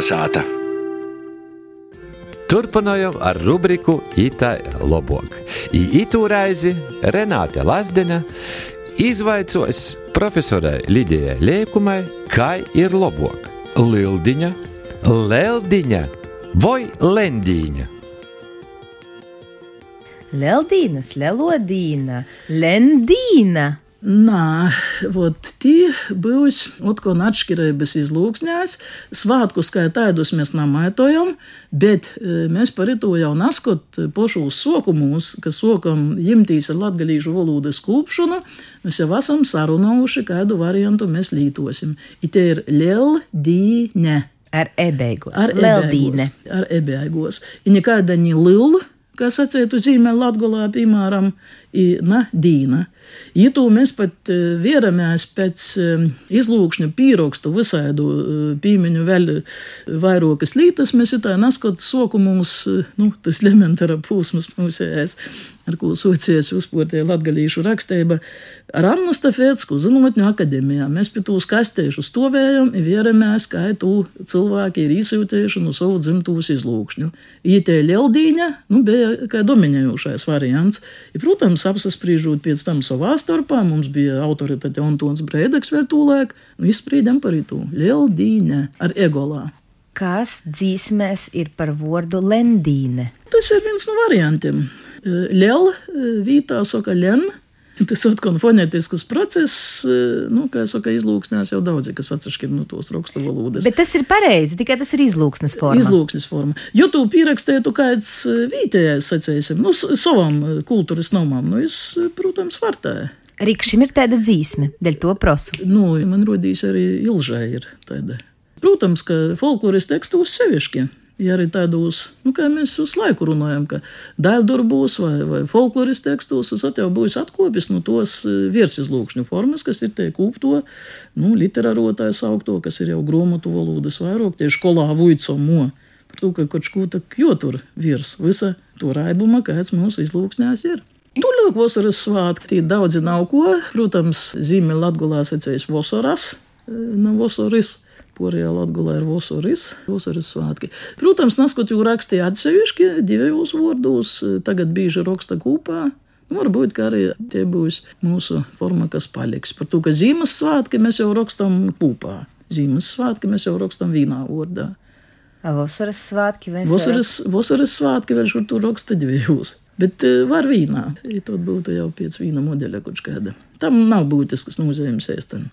Kalnasāta! Turpinājām ar rubriku Itai Lobok. I itū reizi Renāte Lazdena izvaicos profesorai Lidijai Liekumai, kā ir lobok - Lildiņa, Leldiņa vai Lendīņa. Leldīnas, Lelodīna, Lendīna. Nā, vot tie būs otkon atšķirības izlūksņās. Svātku skaitādus mēs namaitojam, bet e, mēs par to jau naskot pošūs sokumus, ka sokam jimtīs ar latgalīšu valodas klupšanu, mēs jau esam sarunājuši, kādu variantu mēs lītosim. Ite ir liel, dīne. Ar ebeigos. Ar ebeigos, Ar ebeigos. Ir nekāda ni lila, kā sacētu zīmē Latgolā, piemēram, na dīna. Ja to mēs pat e, vieramies pēc e, izlūkšņa pīrokstu visādu e, pīmeņu vēl vairākas lītas, mēs tā naskot soku mums, nu, tas elementāra pūsmas mūsējais, ar ko socies uzportie latgalīšu rakstība, ar Annu Stafētsku zinotņu akadēmijā. Mēs pie tūs kastēšu stovējam, vieramies, kā tū cilvēki ir izjūtējuši no savu dzimtūs izlūkšņu. Ietē Lieldīņa, nu, bija kā dominējošais variants. I, protams, apsasprīžot pēc tam savā starpā, mums bija autoritāte Antons Brēdeks vēl tūlēk, nu, izsprīdam par itu. Lieldīņa ar egolā. Kas dzīsmēs ir par vārdu Lendīne? Tas ir viens no variantiem. Liela vītā saka len. Tas atkal fonetisks process, nu, kā saka, izlūksnēs jau daudzi, kas atsevišķi no tos rakstu valodas. Bet tas ir pareizi, tikai tas ir izlūksnes forma. Izlūksnes forma. Jo tu pierakstītu kāds vietējais, sacēsim, nu, savam kultūras namam, nu, es, protams, vartēju. Rikšim ir tāda dzīsme, dēļ to prasu. Nu, man rodīs arī ilžai ir tāda. Protams, ka folkloras tekstos sevišķi. Ja arī tādos, nu, kā mēs uz laiku runājam, ka daļdarbos vai, vai folkloras tekstos, tas jau būs atkopis no tos virsizlūkšņu formas, kas ir tie kūpto, nu, literārotājs augto, kas ir jau gromatu valodas vairāk, tie skolā vuico mo. Par to, ka kaut ko tā jotur virs visa to raibuma, kāds mūsu izlūksnēs ir. Lūk, vasaras svētki, daudzi nav ko. Protams, zīme Latgulā secējas vasaras, nav vasaras. Porijā Latvijā ir Vosoris, Vosoris svētki. Protams, neskot jau rakstīja atsevišķi divos vārdos, tagad bieži raksta kopā. Nu, varbūt arī tie būs mūsu forma, kas paliks. Par to, ka Ziemassvētki mēs jau rakstam kopā. Ziemassvētki mēs jau rakstam vienā vārdā. Vasaras svētki mēs Vasaras, vasaras svētki vēl šur tur raksta divos. Bet uh, var vīnā. Ja tad būtu jau pēc vīna modeļa kaut kāda. Tam nav būtisks nozīmes ēstam.